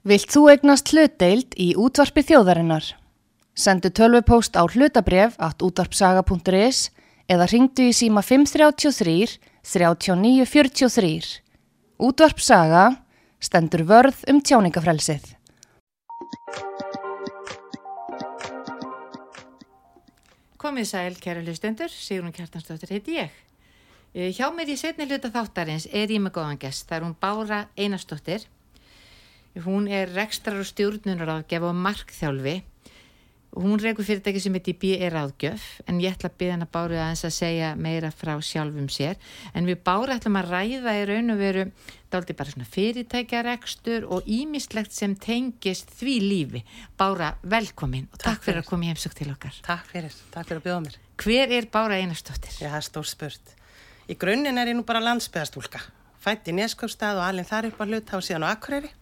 Vilt þú egnast hlutdeild í útvarpi þjóðarinnar? Sendu tölvupóst á hlutabref at útvarpsaga.is eða ringdu í síma 533 3943. Útvarpsaga stendur vörð um tjáningafrelsið. Komið sæl, kæra hlustendur, Sigrun Kjartansdóttir heiti ég. Eh, Hjá mér í setni hluta þáttarins er ég með góðan gest, það er hún Bára Einarsdóttir. Hún er rekstrar og stjórnunar að gefa markþjálfi. Hún reykur fyrirtæki sem heitir B.E. Ráðgjöf en ég ætla að byrja henn að Báru aðeins að segja meira frá sjálfum sér. En við Báru ætlum að ræða í raun og veru dálítið bara svona fyrirtækjarekstur og ímislegt sem tengist því lífi. Bára, velkomin og takk, Takk fyrir að koma í heimsók til okkar. Takk fyrir, takk fyrir að bjóða mér. Hver er Bára Einarsdóttir? Já, það er stór spurt. Í grunninn er ég nú bara landsbyðastúlka. Fætt í Neskjöfstað og alveg þar upp á hlut, þá síðan á Akureyri.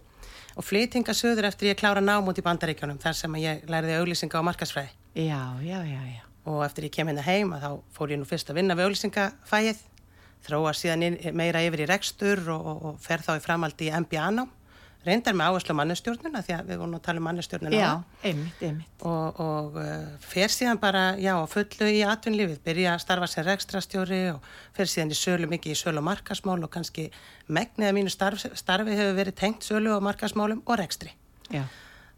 Og flytinga söður eftir ég klára nám út í bandaríkjónum, þar sem ég læriði auglýsinga og markasfræði. Já, já, já, já. Og eftir ég kem hérna heim, að þá fór ég nú fyrst að vinna við auglýsingafæið, þróa síðan inn, meira yfir í rekstur og, og, og fer þá í framaldi í MBA-nám. Reyndar með áherslu mannustjórnuna, því að við vorum að tala um mannustjórnuna. Já, einmitt, einmitt. og, og uh, fer síðan bara, já, fullu í atvinnlífið, byrja að starfa sem rekstrastjóri og fer síðan í sölu mikið í sölu og markasmál og kannski megnið að mínu starf, starfi hefur verið tengt sölu og markasmálum og rekstri. Já,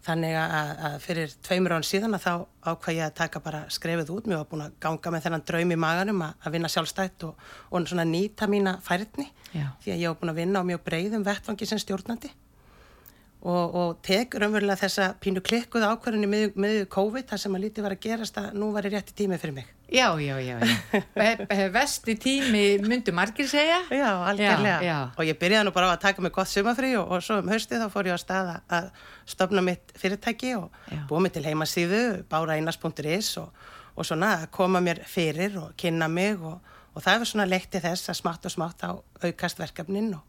Þannig að, að fyrir tveimur án síðan að þá ákvað ég að taka bara skrefið út. Mér var búin að ganga með þennan draum í maganum að, að vinna sjálfstætt og, og nýta mína færni Já. því að ég var búin að vinna á mjög breyðum vettfangi sem stjórnandi og, og tek raunverulega þessa pínu klikkuð ákvarðinni með, með COVID þar sem að lítið var að gerast að nú var ég rétti tími fyrir mig. já, já, já. já. Ve- ve- Vesti tími myndu margir segja? Já, algjörlega. Já, já. Og ég byrjaði nú bara á að taka mig gott sumafrí og, og svo um haustið þá fór ég á stað að- stopna mitt fyrirtæki og búa mig til heimasíðu, báraeinas.is og, og svona að koma mér fyrir og kynna mig og, og það hefur svona leitt til þess að smátt og smátt á aukast verkefnin og,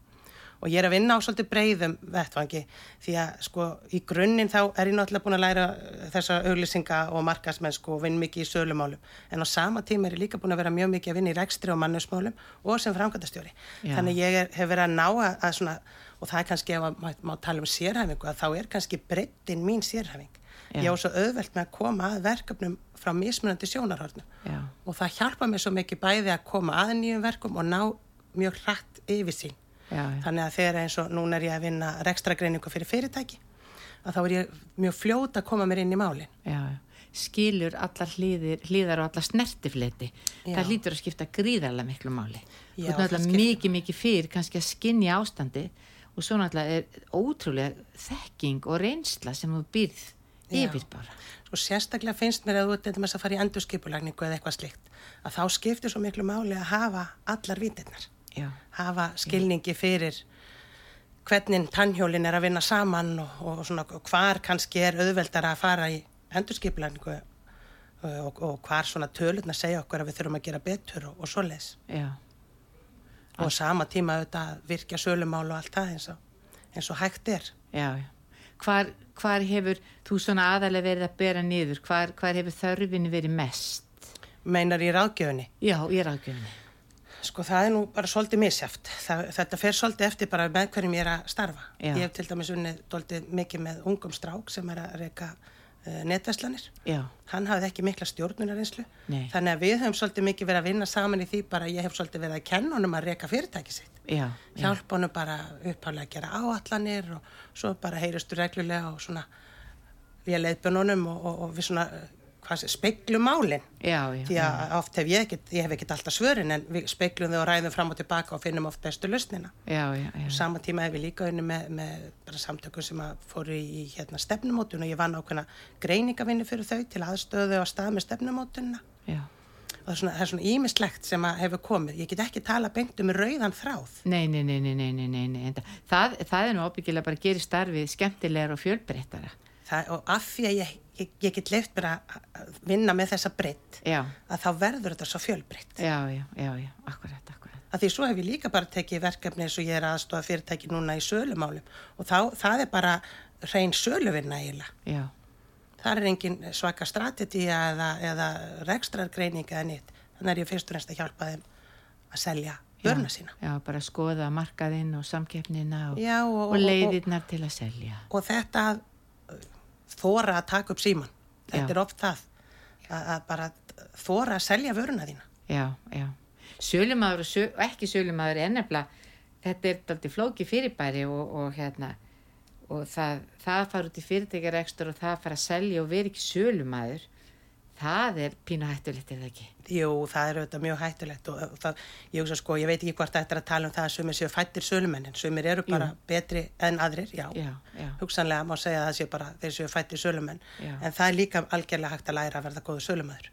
og ég er að vinna á svolítið breyðum vettvangi því að sko í grunninn þá er ég náttúrulega búin að læra uh, þessa auglýsinga og markasmennsku og vinn mikið í sölumálum en á sama tíma er ég líka búin að vera mjög mikið að vinna í rekstri og mannusmálum og sem framkvæmdastjóri. Já. Þannig ég er, hef verið að ná að, að svona og það er kannski ef að má, tala um sérhæfingu að þá er kannski breyttin mín sérhæfing. Já. Ég á svo auðvelt með að koma að verkefnum frá mismunandi sjónarhornum Já, og það hjálpa mér svo mikið bæði að koma að nýjum verkum og ná mjög hratt yfir sín. Já, já. Þannig að þegar eins og núna er ég að vinna rekstragreiningu fyrir fyrirtæki að þá er ég mjög fljót að koma mér inn í málinn. já. Skilur allar hlýðir, hlýðar og allar snertifleti. Það lítur að skipta gríðarlega miklu máli. Það náttúrulega mikið, mikið fyrir kannski að skinja ástandi og svo náttúrulega er ótrúlega þekking og reynsla sem þú býrð yfir bara. Sko sérstaklega finnst mér að þú ert að fara í endurskipulagningu eða eitthvað slikt að þá skiptir svo miklu máli að hafa allar vítirnar. Já, hafa skilningi fyrir hvernig tannhjólin er að vinna saman og, og svona hvar kannski er auðveldar að fara í endurskipulagningu og, og hvar svona tölurna segja okkur að við þurfum að gera betur og, og svoleiðis. já, Og sama tíma auðvitað að virkja sölumál og allt það eins og, eins og hægt er. já, já. Hvar, hvar hefur þú svona aðalega verið að bera niður? Hvar, hvar hefur þörfin verið mest? Meinar í ráðgjöfunni. Já, ég er ágjöfni. Sko það er nú bara svolítið misjaft. Það, þetta fer svolítið eftir bara með hverjum ég er að starfa. Já. Ég hef til dæmis unnið dóltið mikið með ungum strák sem er að reyka uh, netverslanir. Já, hann hafði ekki mikla stjórnunarinslu þannig að við höfum svolítið mikið verið að vinna saman í því bara ég hef svolítið verið að kenna honum að reka fyrirtæki sitt já, já, hjálpa honum bara upphálega að gera áallanir og svo bara heyristu reglulega og svona við leiðbjörn honum og, og, og við svona eh, speiklum málin já, já, því að oft hef ég ekkert, ég hef ekkert alltaf svörin en við speiklum þau og ræðum fram og tilbaka og finnum oft bestu lausnina og sama tíma hef ég líka unni með, með bara samtökum sem að fóru í hérna, stefnumótun og ég vann ákveðna greiningavinni fyrir þau til aðstöðu á stað með stefnumótunina já. og það er svona, er svona ímislegt sem að hefur komið ég get ekki tala beint um rauðan þráð Nei, nei, nei, nei, nei, nei, nei, Það, það er nú ábyggilega bara að gera starfið skemmtilegar og fjölbreyttara. Það, og af því að ég, ég, ég get leift mér að vinna með þessa breytt að þá verður þetta svo fjölbreytt já, já, já, já, akkurat, akkurat. að því svo hef ég líka bara tekið verkefni eins og ég er aðstofa fyrirtæki núna í sölumálum og þá, það er bara hrein söluvinna eiginlega Já, Það er engin svaka strategía eða, eða rekstrargreining eða nýtt. Þannig er ég fyrst og næst að hjálpa þeim að selja vörna sína. Já, bara skoða markaðinn og samkeppnina og, Já, og, og leiðirnar til að selja. og þetta að þóra að taka upp síman þetta Já. er oft það að, að bara þóra að selja vöruna þína Já, já. Sölumadur og, söl, ekki sölumadur er nefnilega, þetta er aldrei flóki fyrirbæri og, og hérna, og það, það fara út í fyrirtækjarekstur og það fara að selja og vera ekki sölumadur, það er pínu hættulegt er það ekki. Jú, það er auðvitað mjög hættulegt og, og það, ég, hugsa, sko, ég veit ekki hvort þetta er að tala um það að sumir séu fættir sölumennin, sumir eru bara betri en aðrir, já. Já, já. Hugsanlega má segja að það séu bara þeir séu fættir sölumenn, Já. en það er líka algjörlega hægt að læra að verða góðu sölumæður.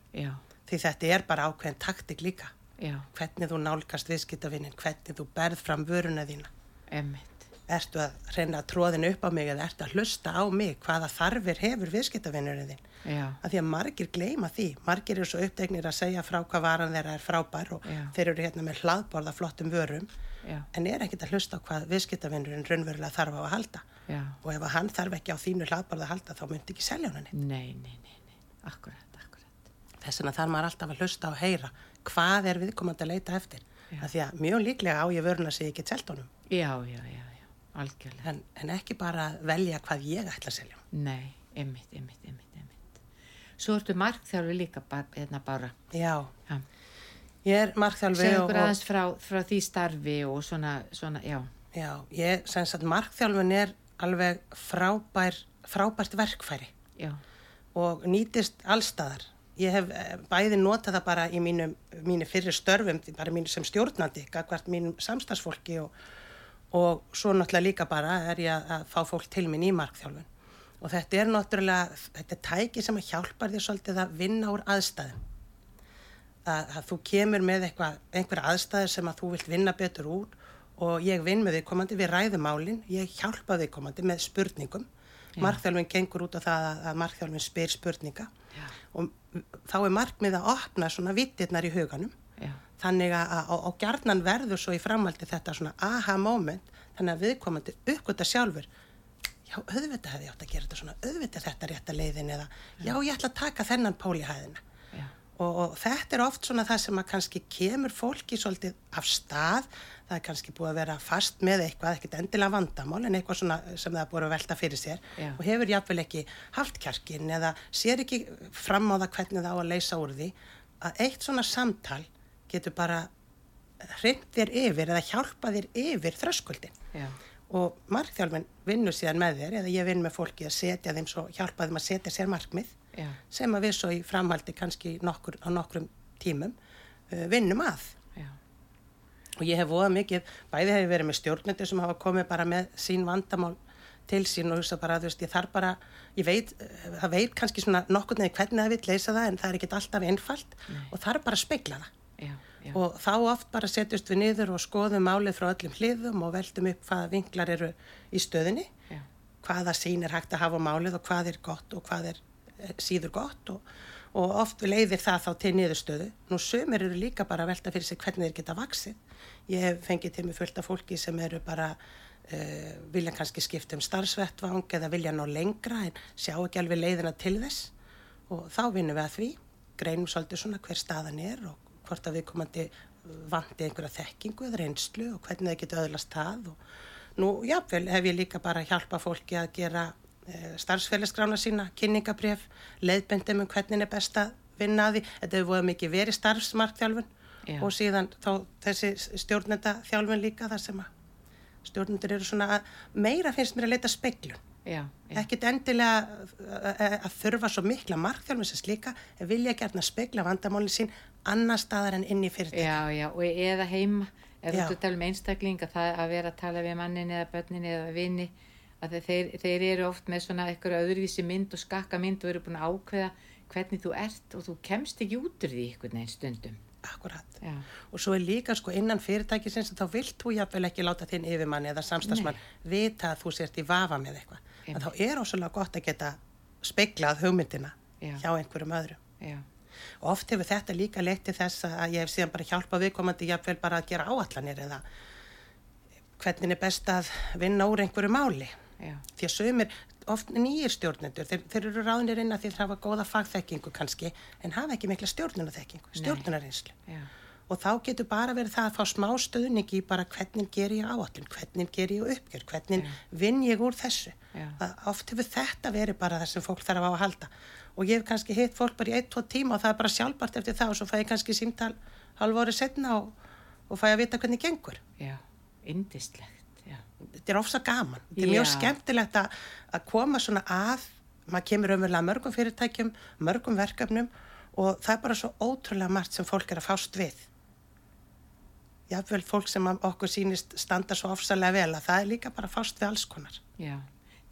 Því þetta er bara ákveðin taktik líka. já, Hvernig þú nálgast viðskiptavinnin, hvernig þú berð fram vöruna þína. emmitt. Ertu að reyna tróðinu upp á mig eða ertu að hlusta á mig hvaða þarfir hefur viðskiptavinnurinn þinn? Já, að því að margir gleyma því. Margir eru svo upptegnir að segja frá hvað varan þeirra er frábær og Já. þeir eru hérna með hlaðborða flottum vörum já, en er ekkit að hlusta á hvað viðskiptavinnurinn raunverulega þarf á að halda. Og ef hann þarf ekki á þínu hlaðborða að halda þá myndi ekki selja hann henni Nei, nei, nei, nei, akkurat, akkurat. þess vegna þarf maður alltaf að hlusta og heyra hvað er viðkomandi að leita eftir. Að því að mjög líklega á ég vöruna sig ekki selt honum. En, en ekki bara velja hvað ég ætla að selja Nei, einmitt, einmitt, einmitt, einmitt. Svo ertu markþjálfi líka hérna bara. já, Já. ég er markþjálfi og, okkur aðeins frá, frá því starfi og svona, svona, já, Já, ég, markþjálfun er alveg frábær, frábært verkfæri já, og nýtist allstaðar. Ég hef eh, bæði notað það bara í mínum, mínu fyrir störfum, bara mínu sem stjórnandi, gagvart mínum samstagsfólki og, og svo náttúrulega líka bara er ég að, að fá fólk til minn í markþjálfun. Og þetta er náttúrulega, þetta er tæki sem að hjálpar þér svolítið að vinna úr aðstæðum. Að, að þú kemur með eitthvað, einhver aðstæður sem að þú vilt vinna betur úr og ég vinn með viðkomandi, við ræðum málinn, ég hjálpa viðkomandi með spurningum. Markþjálfin gengur út á það að, að markþjálfin spyr spurninga Já. og þá er markmið að opna svona vittirnar í huganum já, þannig að, og gjarnan verður svo í framhaldi þetta svona aha moment þannig að viðkomandi uppgöta sjálfur já, auðvitað hefði ég átt að gera þetta svona. Auðvitað þetta rétta leiðin eða já, ég ætla að taka þennan pól í hæðina. Og, og þetta er oft svona það sem að kannski kemur fólki svolítið af stað. Það er kannski búið að vera fast með eitthvað ekkert endilega vandamál en eitthvað svona sem það er búið að velta fyrir sér. Já. og hefur jafnvel ekki haft kjarkin eða sér ekki fram á það hvernig það á að leysa úr því að eitt svona samtal getur bara hreint þér yfir eða hjálpa þér yfir þröskuldin já, og markþjálfin vinnur síðan með þér eða ég vinn með fólki að setja þeim svo hjálpa þeim að setja sér markmið já, sem að við svo í framhaldi kannski nokkur, á nokkrum tímum uh, vinnum að. Já, og ég hef voða mikið, bæði hef ég verið með stjórnendur sem hafa komið bara með sín vandamál til sín og hugsa bara, þú veist, ég þarf bara, ég veit, eh, það veit kannski svona nokkur neði hvernig það vil leysa það en það er ekkit alltaf einfalt og þarf bara að spegla það. já, já, Og þá oft bara setjust við niður og skoðum málið frá öllum hliðum og veldum upp hvaða vinklar eru í stöðinni, já, hvaða sín er hægt að hafa málið og hvað er gott og hvað er eh, síður gott og, og oft leiðir það þá til niðurstöðu. Nú sömur eru líka bara að velta fyrir sig hvernig þeir geta vaksið. Ég hef fengið til mig fullt af fólki sem eru bara uh, vilja kannski skipta um starfsvettvang eða vilja ná lengra en sjá ekki alveg leiðina til þess og þá vinnum við að því, greinum svolítið svona hver staðan er og hvort að við komandi vandi einhverja þekkingu eða reynslu og hvernig það geta öðlast það og nú jáfnvel hef ég líka bara hjálpa fólki að gera uh, starfsfélagsgrána sína, kynningabref, leiðbendum um hvernig er best að vinna að því, þetta hefur voða mikið verið starfsmarkþjálfun Já. og síðan þá þessi stjórnenda þjálfun líka þar sem að stjórnendur eru svona að meira finnst mér að leita speglun já, já, ekkit endilega að, að þurfa svo mikla markþjálfum sem slíka vilja gerna spegla vandamálin sín annar staðar en inn í fyrirtæki. já, já, og eða heima, ef þú að tala um einstakling að að vera að tala við mannin eða börnin eða vini, að þeir, þeir eru oft með svona eitthvað öðruvísi mynd og skakka mynd og eru búin að ákveða hvernig þú ert og þú kemst ekki út úr því einhvern veginn stundum. Akkurat. Já, Og svo er líka sko innan fyrirtækisins að þá vilt þú jafnvel ekki láta þinn yfirmanni eða samstagsmann vita að þú sért í vafa með eitthvað. Að þá er ósvöldlega gott að geta speglað hugmyndina Já. hjá einhverjum öðrum. já, Og oft hefur þetta líka leitt til þess að ég hef síðan bara hjálpað viðkomandi jafnvel bara að gera áallanir eða hvernig er best að vinna úr einhverju máli. já, Því að sömur, oft nýjir stjórnendur, þeir, þeir eru ráðnir inn að þeir hafa góða fagþekkingu kannski, en hafa ekki mikla stjórnunathekkingu, stjórnunareynslu. Og þá getur bara verið það að fá smá stöðningi í bara hvernig ger ég áallin, hvernig ger ég uppgjör, hvernig vinn ég úr þessu. Að Oft hefur þetta verið bara það sem fólk þarf á að halda og ég hef kannski hitt fólk bara í ein, tvo tíma og það er bara sjálfbart eftir það og svo fæ ég kannski símtal halv árið setna og, og fæ að vita hvernig gengur. Já, indislegt, já. Þetta er ofsa gaman. Þetta er mjög Já. skemmtilegt að, að koma svona að, maður kemur umverulega mörgum fyrirtækjum, mörgum verkefnum og það er bara svo ótrúlega margt sem fólk er að fást við. Jafnvel fólk sem að okkur sýnist standa svo ofsalega vel að það er líka bara að fást við alls konar. Já,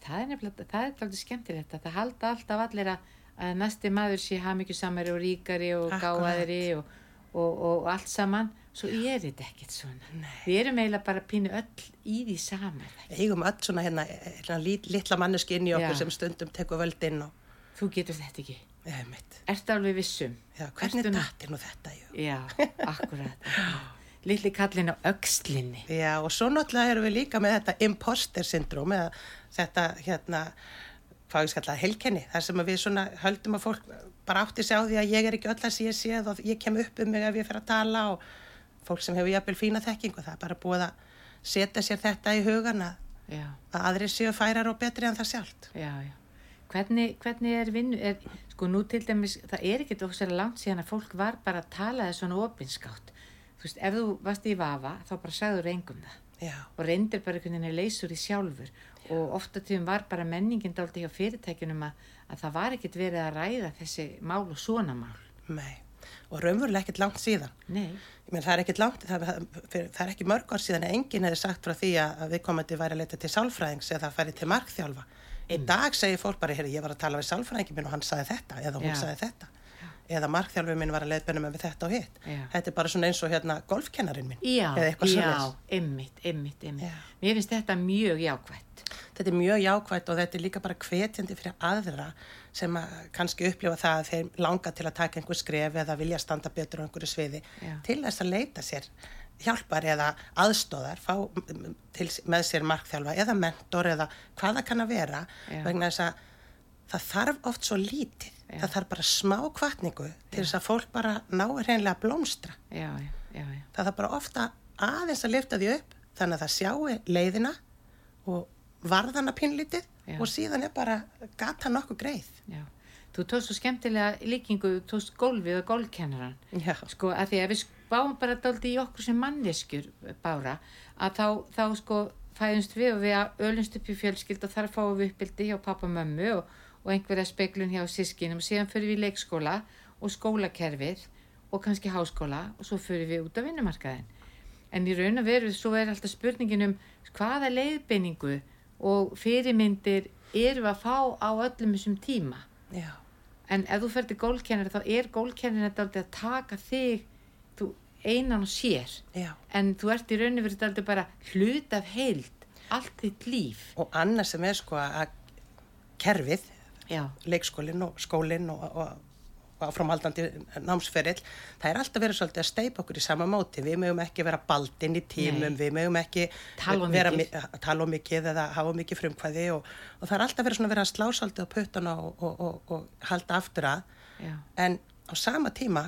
það er nefnilega, það er alltaf skemmtilegt að það halda alltaf allir að, að næsti maður sé hamingjusamari og ríkari og Akkúrat. gáðari og, og, og, allt saman, svo er þetta ekkert svona. Nei. Við erum eiginlega bara pínu öll í því saman. Við eigum öll svona hérna, hérna lit, litla manneski inn í okkur Já. sem stundum tekur völdinn og Þú getur þetta ekki. eða mitt. Ertu alveg vissum? Já, hvernig Ertu datir nú þetta? Jú? Já, akkurat. Lilli kallin á öxlinni. Já, og svo náttúrulega erum við líka með þetta imposter syndrom eða þetta hérna, hvað ég skalla, helkenni, þar sem við svona höldum að fólk bara átti sig á því að ég er ekki öll að sé ég séð og ég kem upp um mig ef ég fer að tala og fólk sem hefur jafnvel fína þekking og það er bara búið að setja sér þetta í hugan að, Já, að aðri séu færar og betri en það sjálft. já, já. Hvernig, hvernig er vinnu, er, sko nú til dæmis, það er ekkert okkur langt síðan að fólk var bara að tala þess svona opinskátt. Þú veist, ef þú varst í vafa, þá bara sagður engum það. Já, og reyndir bara einhvern veginn að leysur í sjálfur og ofta tíðum var bara menningin dálítið hjá fyrirtækjunum að, að það var ekkert verið að ræða þessi mál og svona mál. mei. Og raunverulega ekkert langt síðan. Nei, menn, það er langt, það, fyrir- það er ekki mörg ár síðan að enginn hefði sagt frá því að að viðkomandi væri að leita til sálfræðings eða að færi til markþjálfa. Í dag segir fólk bara, heyrðu, ég var að tala við sálfræðingin minn og hann sagði þetta eða hún Já. sagði þetta. Eða markþjálfur minn var að leiðbenna með þetta og hitt. Já. Þetta er bara svona eins og hérna golfkennarin minn. já, já, ymmit, ymmit, ymmit. Mér finnst þetta mjög jákvætt. Þetta er mjög jákvætt og þetta er líka bara hvetjandi fyrir aðra sem að kannski upplifa það að þeir langa til að taka einhver skref eða vilja standa betur á einhverju sviði Já. til þess að leita sér hjálpar eða aðstóðar, fá til, með sér markþjálfa eða mentor eða hvað það kann að vera Já. vegna þess að það þarf oft svo lítið, Já. það þarf bara smá kvartningu til þess að fólk bara náir hreinlega að blómstra. Já. Það þarf bara ofta aðeins að lifta því upp þannig að það sjáu leiðina og varðana pínlítið Já. og síðan er bara gata nokkuð greið. já. Þú tókst svo skemmtilega líkingu, þú tókst gólfið og gólfkennaran. Já. Sko, að því að við báum bara dálítið í okkur sem manneskjur, Bára, að þá, þá sko, fæðumst við og við ölumst upp í fjölskyld og þar fáum við uppbyldi hjá pappa og mömmu og, og einhverja speklun hjá sískinum og síðan fyrir við leikskóla og skólakerfið og kannski háskóla og svo fyrir við út á vinnumarkaðin. En í raun og veru svo er alltaf spurningin um hvaða leiðbeiningu og fyrirmyndir eru að fá á öllum þessum tíma. Já. En ef þú fer til gólkennari þá er gólkennari þetta að taka þig þú einan og sér. Já. En þú ert í rauninu verið þetta bara hlut af heild, allt þitt líf. Og annað sem er sko að kerfið, Já, leikskólinn og skólinn og, og, og áframhaldandi námsferill, það er alltaf verið svolítið að steipa okkur í sama móti. Við mögum ekki vera baldinn í tímum, Nei. við mögum ekki Tala vera að tala mikið eða hafa mikið frumkvæði og, og það er alltaf verið svona verið að slá svolítið á puttana og, og, og, og halda aftur að. já, En á sama tíma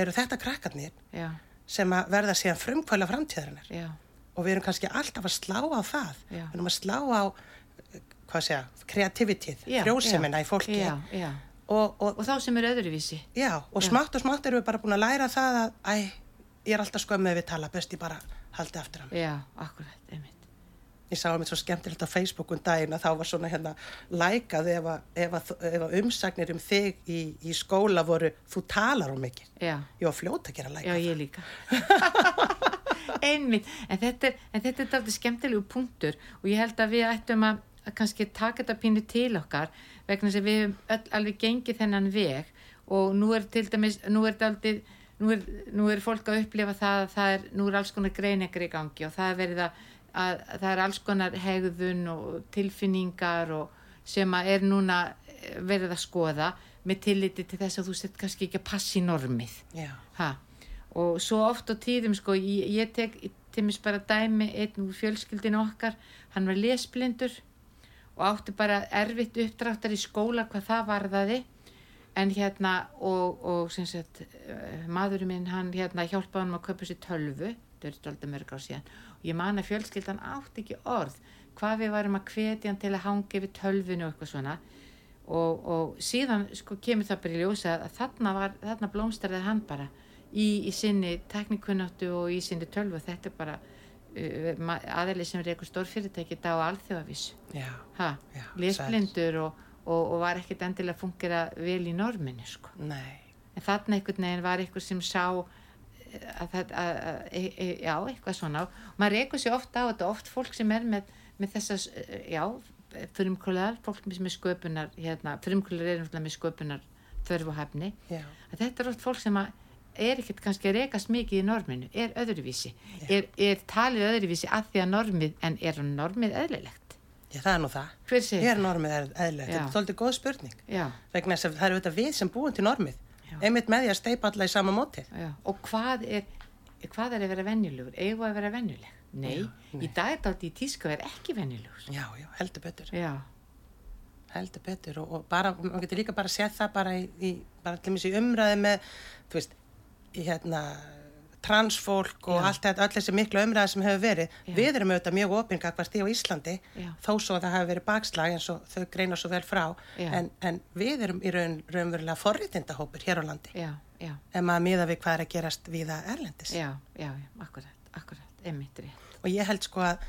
eru þetta krakkarnir já, sem að verða síðan frumkvæla framtíðarinnar. Og við erum kannski alltaf að slá á það. Við erum að slá á hvað segja, kreativitíð, já. frjósemina í fólki og, og, Og þá sem er öðruvísi. já, og smátt og smátt erum við bara búin að læra það að æ, ég er alltaf skömmið við tala best ég bara haldi aftur hann Já, akkurat, einmitt. ég sá mér svo skemmtilegt á Facebook um daginn að þá var svona hérna lækað ef ef ef umsagnir um þig í, í skóla voru þú talar um mikið Já, ég var fljót að gera læka já, ég líka. einmitt, en þetta er, en þetta er dálítið skemmtilegu punktur og ég held að við ættum að, að kannski taka þetta pínu til okkar vegna að við höfum öll alveg gengið þennan veg og nú er til dæmis, nú er dálítið nú er, nú er fólk að upplifa það að það er, nú er alls konar greiningar í gangi og það er verið að, að það er alls konar hegðun og tilfinningar og sem að er núna eh, verið að skoða með tilliti til þess að þú sett kannski ekki að passa í normið. Og svo oft á tíðum sko, ég, ég tek til mér bara dæmi einn úr fjölskyldinu okkar. Hann var lesblindur og átti bara erfitt uppdráttar í skóla hvað það varðaði. En hérna og, og sagt eh, maðurinn minn hann hérna hjálpaði hann að kaupa sér tölvu. Þetta er alltaf mörg ár síðan. Og ég man að fjölskyldan átt ekki orð hvað við varum að hvetja hann til að hanga yfir tölvinu og eitthvað svona. Og, og síðan sko kemur það bara í ljósa að þarna, þarna blómstærði hann bara í, í sinni teknikunáttu og í sinni tölvu. Þetta er bara aðeins sem reykur stórfyrirtæki þetta á alþjóðavísu lesblindur og, og, og var ekkert endilega að fungera vel í norminu sko. en þarna einhvern veginn var eitthvað sem sá eh, að, að e, e, já, eitthvað svona. Og maður reykur sér ofta á þetta oft fólk sem er með, með þessas, eh, já frumkvölar, fólk sem er sköpunar hérna, frumkvölar er náttúrulega með sköpunar þörf og hefni, já, að þetta er oft fólk sem að er ekkert kannski að rekast mikið í norminu, er öðruvísi er, er talið öðruvísi að því að normið en er normið eðlilegt já, það er nú það. hver segir Ég er normið eðlilegt, þetta er svolítið góð spurning. já, Vegna þess að það eru þetta við sem búum til normið. Já. Einmitt með því að steipa alla í sama mótið. já. og hvað er hvað er að vera venjulegur, eigum við að vera venjuleg nei, nei. í dag er þetta í tísku að vera ekki venjulegur Já, já, heldur betur. já, heldur betur og, og bara, maður getur líka bara séð það bara í, í bara til mér í umræði með, þú veist, hérna transfólk og Já. allt þetta, öll þessi miklu umræði sem hefur verið, Já. við erum auðvitað mjög opinga hvert í á Íslandi, Já. þó svo að það hafi verið bakslag eins og þau greina svo vel frá, en, en við erum í raun, raunverulega forritindahópur hér á landi, ef maður miða við hvað er að gerast viða erlendis. já, já, akkurat, akkurat rétt, og ég held sko að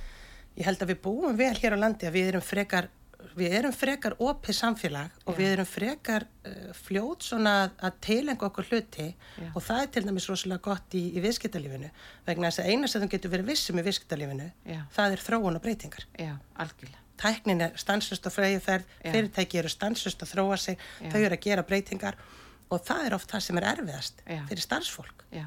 ég held að við búum vel hér á landi að við erum frekar við erum frekar opið samfélag og Já. við erum frekar uh, fljót svona að, að tilenga okkur hluti Já. og það er til dæmis rosalega gott í, í viðskiptalífinu. Vegna þess að eina sem þú getur verið vissum í viðskiptalífinu það er þróun og breytingar. Já, algjörlega. Tæknin er stanslust og freyjuferð Já. fyrirtæki eru stanslust að þróa sig þau eru að gera breytingar og það er oft það sem er erfiðast fyrir starfsfólk. Já,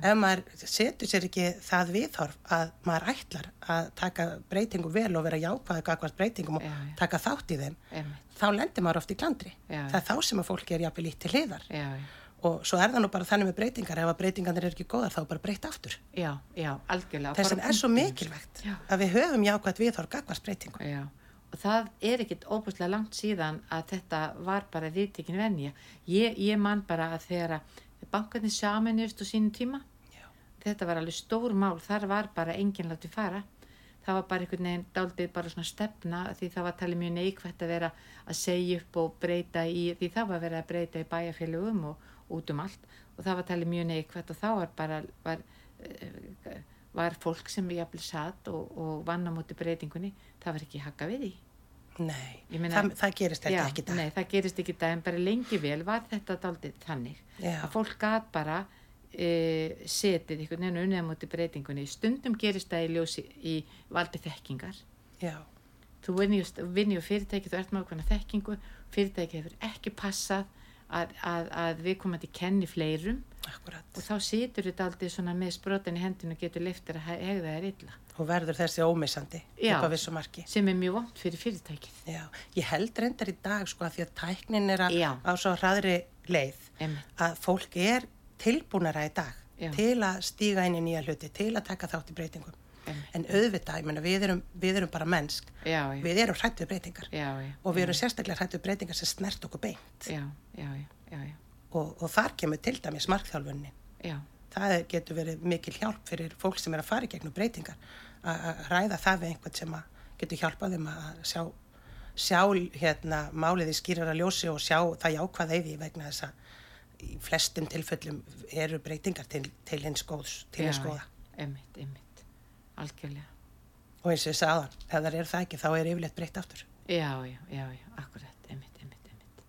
ef maður setur sér ekki það viðhorf að maður ætlar að taka breytingum vel og vera jákvæðið kakvart breytingum og Já, já. taka þátt í þeim einmitt. þá lendir maður oft í glandri Já, það er þá sem að fólki er líkt til hliðar. Já, já, og svo er það nú bara þannig með breytingar ef að breytingarnir er ekki góðar þá bara breytt aftur. Já, já, algjörlega. Þess vegna er svo mikilvægt Já. að við höfum jákvæðt viðhorf kakvart breytingum. Já, og það er ekkit óbúslega langt síðan að þetta var bara viðtekin venja. Ég, ég man bara að þegar að bankarnir saminust á sínum tíma, Já. Þetta var alveg stór mál, þar var bara enginn látið fara. Það var bara einhvern veginn daldið bara svona stefna því það var talið mjög neikvægt að vera að segja upp og breyta í, því það var verið að breyta í bæjarfélögum og út um allt og það var talið mjög neikvægt og þá var bara, var, eh, var fólk sem jafnvel satt og, og vann á móti breytingunni, það var ekki hakka við því. Nei, Ég meina- það, það gerist þetta Já, ekki í dag Nei, það gerist ekki í dag en bara lengi vel var þetta daldið þannig Já. að fólk gat bara e, setið einhvern veginn unnið á móti breytingunni. Stundum gerist það í ljósi í valdi þekkingar. Já, þú vinni á fyrirtæki, þú ert með okkurna þekkingu. Fyrirtæki hefur ekki passað að, að, að við komum til kenni fleirum. Akkurat. Og þá situr þetta aldrei svona með sprotan í hendinu og getur leiftir að he- hegða þær illa. Og verður þessi ómissandi Já. sem er mjög vond fyrir fyrirtækið. Já, ég held reyndar í dag sko að því að tæknin er á svo hraðri leið Einmitt. að fólk er tilbúnara í dag Já. til að stíga inn í nýja hluti, til að taka þátt í breytingum. Einmitt. En auðvitað, ég meina, við erum, við erum bara mennsk, já, já, við erum hrætt við breytingar og við erum sérstaklega hrætt við breytingar sem snert okkur beint og, og þar kemur til dæmis markþjálfunni. já, Það getur verið mikil hjálp fyrir fólk sem er að fara í gegnum breytingar að að ræða það við einhvern sem að getur hjálpað þeim að sjá, sjá hérna, málið í skýrara ljósi og sjá það jákvæða í því vegna þess að í flestum tilfellum eru breytingar til, til hins góðs, til hins Já, góða. einmitt, einmitt, algjörlega. Og eins og ég sagði það, ef það er það ekki, þá er yfirleitt breytt aftur. Já, já, já, já, akkurat, einmitt, einmitt, einmitt.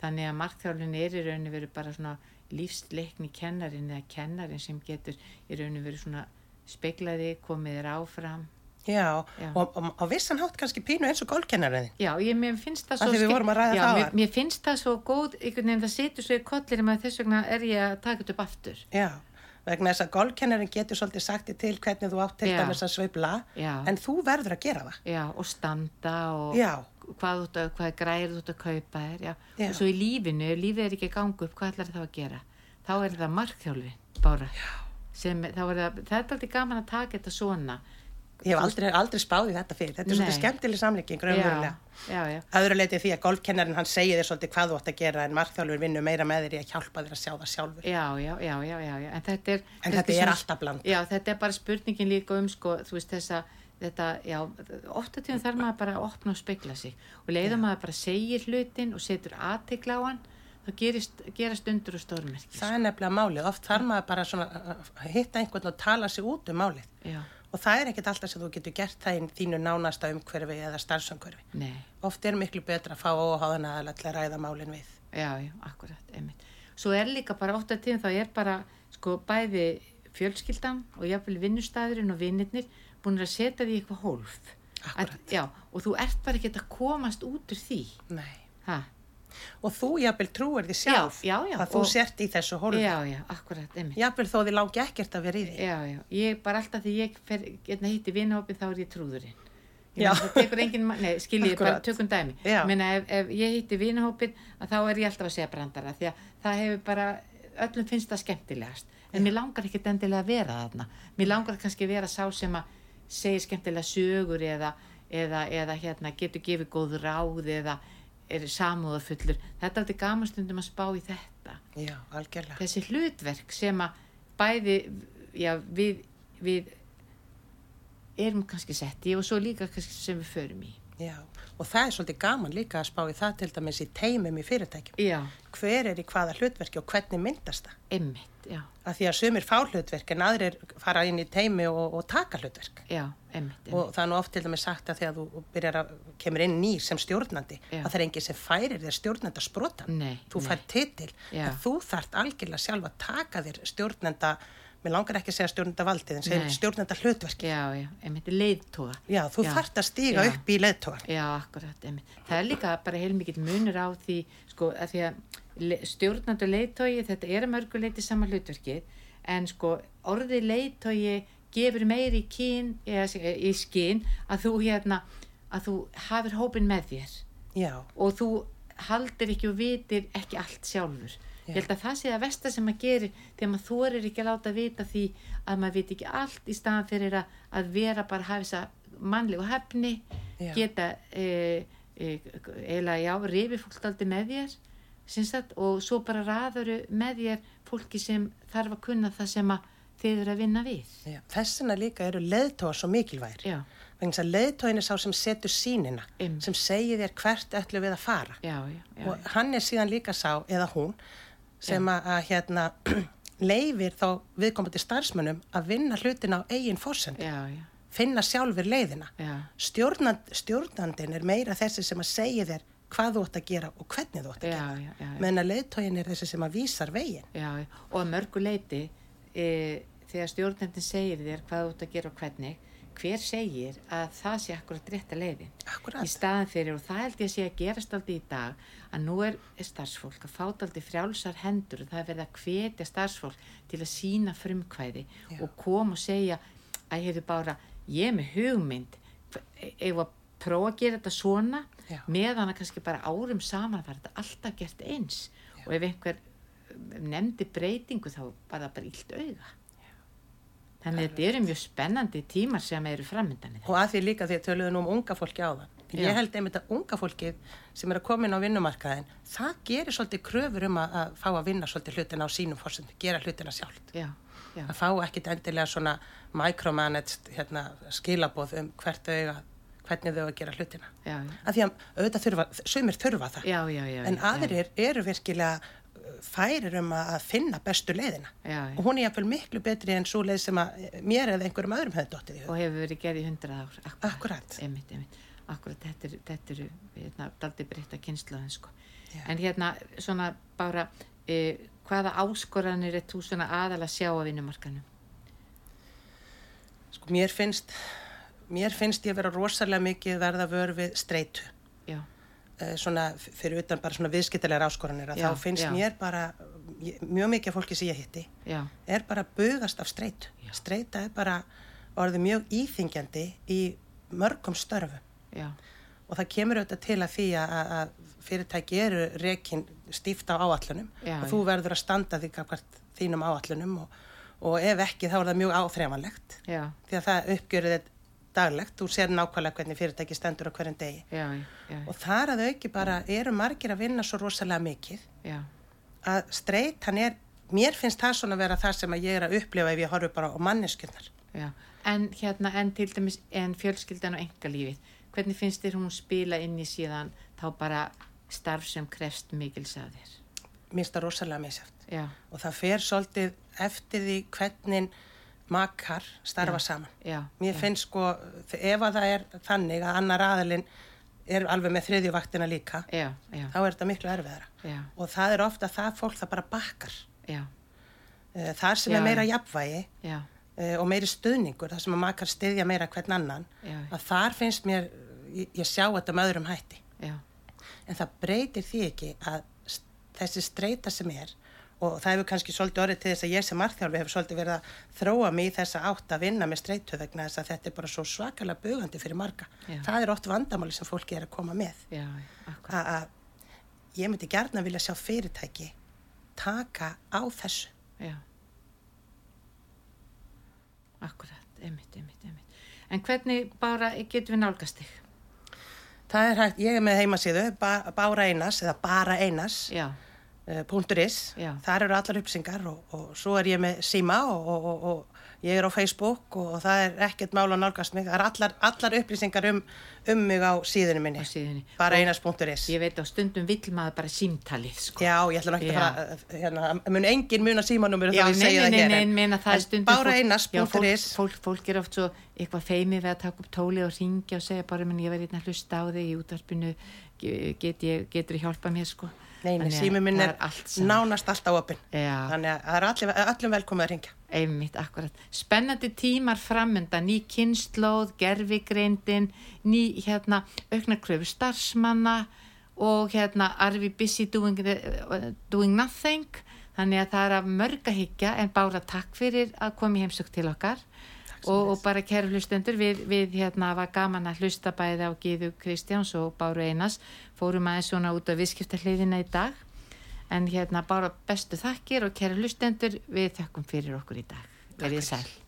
Þannig að markþjálfun er í rauninu verið bara svona lífsleikni kennarin eða kennarin sem getur í rauninu verið svona speiklaði, komið þér áfram. Já, Já. og á vissan hátt kannski pínu eins og gólkennariðin. Já, ég, finnst það svo... því við skemmt- vorum að ræða já, það mér, mér finnst það svo góð, einhvern veginn það situr svo í kollir að þess vegna er ég að taka þetta upp aftur. Já, vegna þess að gólkennarin getur svolítið sagt til hvernig þú átt til dæmis að sveifla, Já. en þú verður að gera það. Já, og standa og hvað, hvað græður þú ert að kaupa þér. Og svo í lífinu, lífið er ekki að ganga upp, hvað ætlar það að gera? Þá er það markþjálfin, bara. Sem, það, það er alltaf gaman að taka þetta svona. Ég hef aldrei, aldrei spáðið þetta fyrir. Þetta er svolítið Nei. skemmtileg samlíking, raunverulega. Já, já, Öðru leiti því að golfkennarinn hann segir þér svolítið hvað þú átt að gera en markþjálfur vinnur meira með þér í að hjálpa þér að sjá það sjálfur. já, já, já, já, já, já. En þetta er... En þetta er alltaf bland. Já, þetta er bara spurningin líka um, sko, þú veist, þessa, þetta, já, ofta tíðum þarf maður bara að opna og spekla sig og leiða maður bara segir hlutin og setur aðtikla á hann, þá gerist, gerast undur og stórmerkis. Það er nefnilega málið. Oft þarf maður bara svona að hitta einhvern og tala sig út um málið. Já, Og það er ekkert alltaf sem þú getur gert það í þínu nánasta umhverfi eða starfsumhverfi. Oft er miklu betra að fá óháðan að að ræða málinn við. já, já, akkurat, einmitt. Svo er líka bara ofta tíðum þá er bara, sko, bæði fjölskyldan og jafnvel vinnustæðurinn og vinnirnir búin að setja því eitthvað hólf. Akkurat. Að, já, og þú ert bara ekki að komast út úr því. Nei. Ha? Og þú jafnvel trúir því sjálf Já, já, já, að þú sért í þessu hólfi. Já, já, akkurat, einmitt. Jafnvel þó þið langi ekkert að vera í því. Já, já, ég bara alltaf því ég fer, getna hitti vinahópin þá er ég trúðurinn. Ég Já. Það tekur enginn, ma- nei, skiljið, bara tökum dæmi. Já. Ég Meina, ef, ef ég hitti vinahópin, þá er ég alltaf að segja brandara, því að það hefur bara, öllum finnst það skemmtilegast. En mér langar ekkert endilega að vera þarna. Mér langar kannski að vera sá sem að segja skemmtilega sögur eða, eða, eða hérna, getur gefið góð ráð eða er samúðafullur. Þetta er þetta gaman stundum að spá í þetta Já, algjörlega. þessi hlutverk sem að bæði já, við, við erum kannski sett í og svo líka kannski sem við förum í. Já, og það er svolítið gaman líka að spá í það til dæmis í teimum í fyrirtækjum. Já, Hver er í hvaða hlutverki og hvernig myndast það? emmitt, já, Af því að sumir fá hlutverk en aðrir fara inn í teimi og, og taka hlutverk. já, emmitt, emmitt. Og það er nú oft til dæmis sagt að þegar þú byrjar að kemur inn ný sem stjórnandi Já. að það er enginn sem færir þér stjórnenda sprotan. Nei, Þú fær titil Já. þú þart algjörlega sjálf að taka þér stjórnenda, mér langar ekki að segja stjórnenda valdið en segja stjórnenda hlutverki. Já, já, emmitt, leiðtóga. Já, þú þart að stíga já. upp í leðtógan. Já, akkurat, emmitt. Það er líka bara heilmikill munur á því, sko, að því að le- stjórnandi og leiðtógi, þetta er að mörguleiti sama hlutverkið, en sko, orðið leiðtógi gefur meiri í kín, eða í skinn, að þú hérna, að þú hafir hópin með þér. Já, og þú haldir ekki og vitir ekki allt sjálfur. Ég held að það sé að versta sem maður gerir þegar maður þorir ekki að láta vita því að maður viti ekki allt í staðan fyrir að, að vera bara að hafa þessa mannlegu hefni, Já. geta e, e, eiginlega já, rifi fólk aldrei með þér sagt, og svo bara raðuru með þér fólki sem þarf að kunna það sem að þið eru að vinna við. já. Þessina líka eru leðtóar svo mikilvægir. Já, vegna að leiðtóin er sá sem setur sínina Einmitt. sem segir þér hvert ætlum við að fara já, já, já, og hann er síðan líka sá eða hún sem að, að hérna leifir þá viðkomandi starfsmönnum að vinna hlutina á eigin fórsend já, já, finna sjálfur leiðina. Stjórnand, stjórnandin er meira þessi sem að segja þér hvað þú ætti að gera og hvernig þú ætti að gera. meðan að leiðtóin er þessi sem að vísar já. og að mörgu leiti e, þegar stjórnendin segir þér hvað þú ert að gera og hvernig hver segir að það sé akkurat rétta leiðin? Í Akkurat, staðan fyrir og það held ég að sé að gerast aldrei í dag að nú er starfsfólk að fáta aldrei frjálsar hendur og það er verið að hvetja starfsfólk til að sína frumkvæði Já. og koma og segja að hefur bara, ég er með hugmynd. Ef að prófa að gera þetta svona? Já. meðan að kannski bara árum saman var þetta alltaf gert eins. Og ef einhver nefndi breytingu þá var það bara illt auga þannig að þetta eru mjög spennandi tímar sem eru framöndan og að því líka því að töluðu nú um unga fólki á það Já. ég held einmitt að unga fólkið sem er að koma inn á vinnumarkaðin það gerir svolítið kröfur um að, að fá að vinna svolítið hlutina á sínum fórsöndu gera hlutina sjálft já, já, að fá ekkit endilega svona micromanaged hérna, skilabóð um hvert þau eiga, hvernig þau að gera hlutina. já, já. Af því að auðvitað þurfa, sumir þurfa það, Já, já, já, en aðrir eru virkilega færir um að finna bestu leiðina. Já. Og hún er jáfnvel miklu betri en svo leið sem að eh, mér eða einhverjum öðrum hefði dottið í hug. og hefur verið gerð í hundrað ár akkurat, Akkúrat. einmitt, einmitt. akkurat þetta eru, þetta eru hérna, daldi breytta kynnslaðin sko. En hérna svona bara e, hvaða áskoranir er þú svona aðal að sjá á vinnumarkanum Sko, mér finnst, mér finnst ég vera rosalega mikið verða vör við streitu. já, Eh, svona f- fyrir utan bara svona viðskiptilegar áskoranir að Já, þá finnst já. mér bara ég, mjög mikið af fólki sem ég hitti já, er bara bugast af streitu. Já. Streita er bara orðið mjög íþingjandi í mörgum störfum já, og það kemur auðvitað til að því að, fyrirtæki eru rekin stíft á áallunum og þú verður að standa því hvert þínum áallunum og, og ef ekki þá er það mjög áþreifanlegt já, því að það uppgjörið daglegt, þú sér nákvæmlega hvernig fyrirtæki stendur á hverjum degi. Já, já, og þar að auki bara eru margir að vinna svo rosalega mikið já, að streitan er, mér finnst það svona að vera það sem ég er að upplifa ef ég horfi bara á manneskjurnar. já. En hérna, en til dæmis, en fjölskyldan og engalífið, hvernig finnst þér hún spila inn í síðan þá bara starf sem krefst mikils að þér? Mér finnst það rosalega misjátt Já, og það fer svolítið eftir því hvernig makar starfa Já. saman. já. Mér já, finnst sko, ef að það er þannig að annar aðalinn er alveg með þriðjuvaktina líka, Já, já, þá er þetta miklu erfiðara. já, Og það er ofta það fólk það bara bakkar. já, Eh, Þar sem er meira jafnvægi já, eh, og meiri stuðningur, þar sem að makar styðja meira hvern annan, að þar finnst mér, ég, ég sjá þetta með öðrum hætti. já, En það breytir því ekki að þessi streyta sem er og það hefur kannski svolítið orðið til þess að ég sem marþjálfi hefur svolítið verið að þróa mig í þessa átt að vinna með streytu vegna þess að þetta er bara svo svakalega bugandi fyrir marga. Já. Það er oft vandamáli sem fólki er að koma með. já, ég myndi gerna vilja sjá fyrirtæki taka á þessu. já. Akkurat, einmitt, einmitt, einmitt. En hvernig bara getum við nálgast þig? Það er hægt, ég er með heimasíðu, ba, Bára Einas eða Bara Einas. Já, uh, .is, Já. þar eru allar upplýsingar og, og svo er ég með síma og, og, og, ég er á Facebook og, það er ekkert mál að nálgast mig, það er allar, allar upplýsingar um, um mig á síðunum minni, á síðunni. bara einas.is. Ég veit á stundum vill maður bara símtalið, sko. Já, ég ætla Já. að fara, uh, hérna, mun engin mun að símanúmur Já, þá ég segja það hér. en- fólk, einas.is, fólk, fólk er oft svo eitthvað feimið við að taka upp tóli og ringja og segja bara, menn ég verði hérna að hlusta á þig í útvarpinu, get ég, getur þú hjálpa mér, sko. Nei, nei, Þannig að sími minn það er allt nánast alltaf opinn, Já, þannig að það er allir, öllum velkomið að ringja. einmitt, akkurat. Spennandi tímar framönda, ný kynnslóð, gerfigreindin, ný, hérna, auknarkröfu starfsmanna og hérna, are we busy doing, doing nothing? Þannig að það er að mörga higgja en bara takk fyrir að koma í heimsökt til okkar og, og bara kæru hlustendur við, við hérna var gaman að hlusta bæði á Gíðu Kristjáns og Báru Einars fórum aðeins svona út á viðskiptahliðina í dag. En hérna bara bestu þakkir og kæru hlustendur við þakkum fyrir okkur í dag. Verið sæl